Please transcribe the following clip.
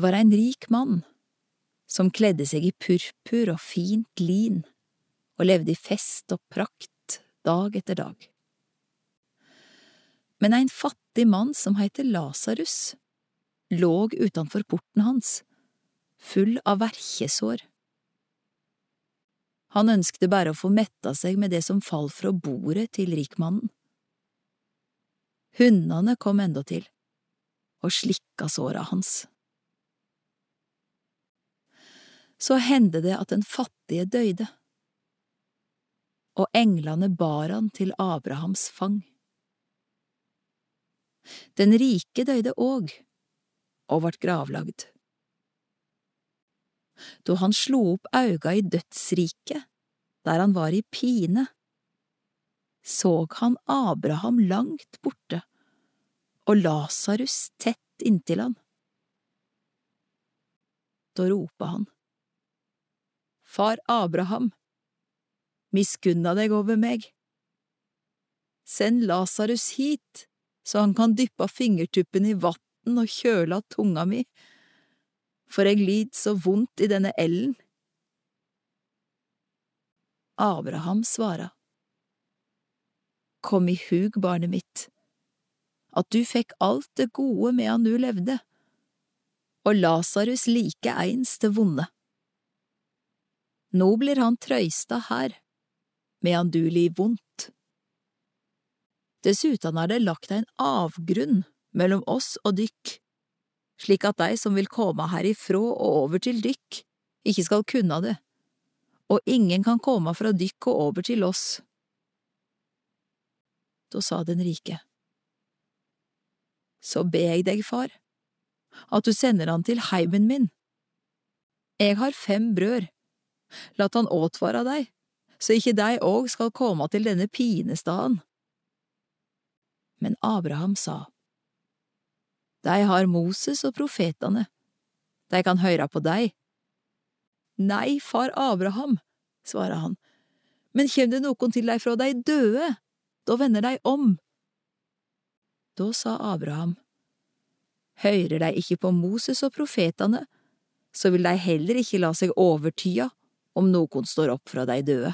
Det var ein rik mann som kledde seg i purpur og fint lin og levde i fest og prakt dag etter dag. Men ein fattig mann som heiter Lasarus, låg utanfor porten hans, full av verkjesår. Han ønskte bare å få metta seg med det som fall fra bordet til rikmannen. Hundene kom endatil og slikka såra hans. Så hendte det at den fattige døyde, og englene bar han til Abrahams fang. Den rike døyde òg, og vart gravlagd. Da han slo opp auga i dødsriket, der han var i pine, såg han Abraham langt borte og Lasarus tett inntil han. Da ropa han, Far Abraham, miskunna deg over meg. Send Lasarus hit, så han kan dyppe fingertuppen i vatn og kjøle av tunga mi, for jeg lider så vondt i denne elden. Abraham svara, Kom i hug, barnet mitt, at du fikk alt det gode medan du levde, og Lasarus like eins det vonde. Nå blir han trøysta her, medan du lir vondt. Dessuten er det lagt ein avgrunn mellom oss og dykk, slik at dei som vil komme herifrå og over til dykk, ikke skal kunne det, og ingen kan komme fra dykk og over til oss. Da sa den rike, Så ber jeg deg, far, at du sender han til heimen min. Jeg har fem brød, lat han åtvare deg, så ikke deg òg skal komme til denne pinestaden. Men Abraham sa, De har Moses og profetene, de kan høre på deg. Nei, far Abraham, svarer han, men kjem det noen til deg fra de døde, da vender de om. Da sa Abraham, Høyrer de ikke på Moses og profetene, så vil de heller ikke la seg overtya om noen står opp fra de døde.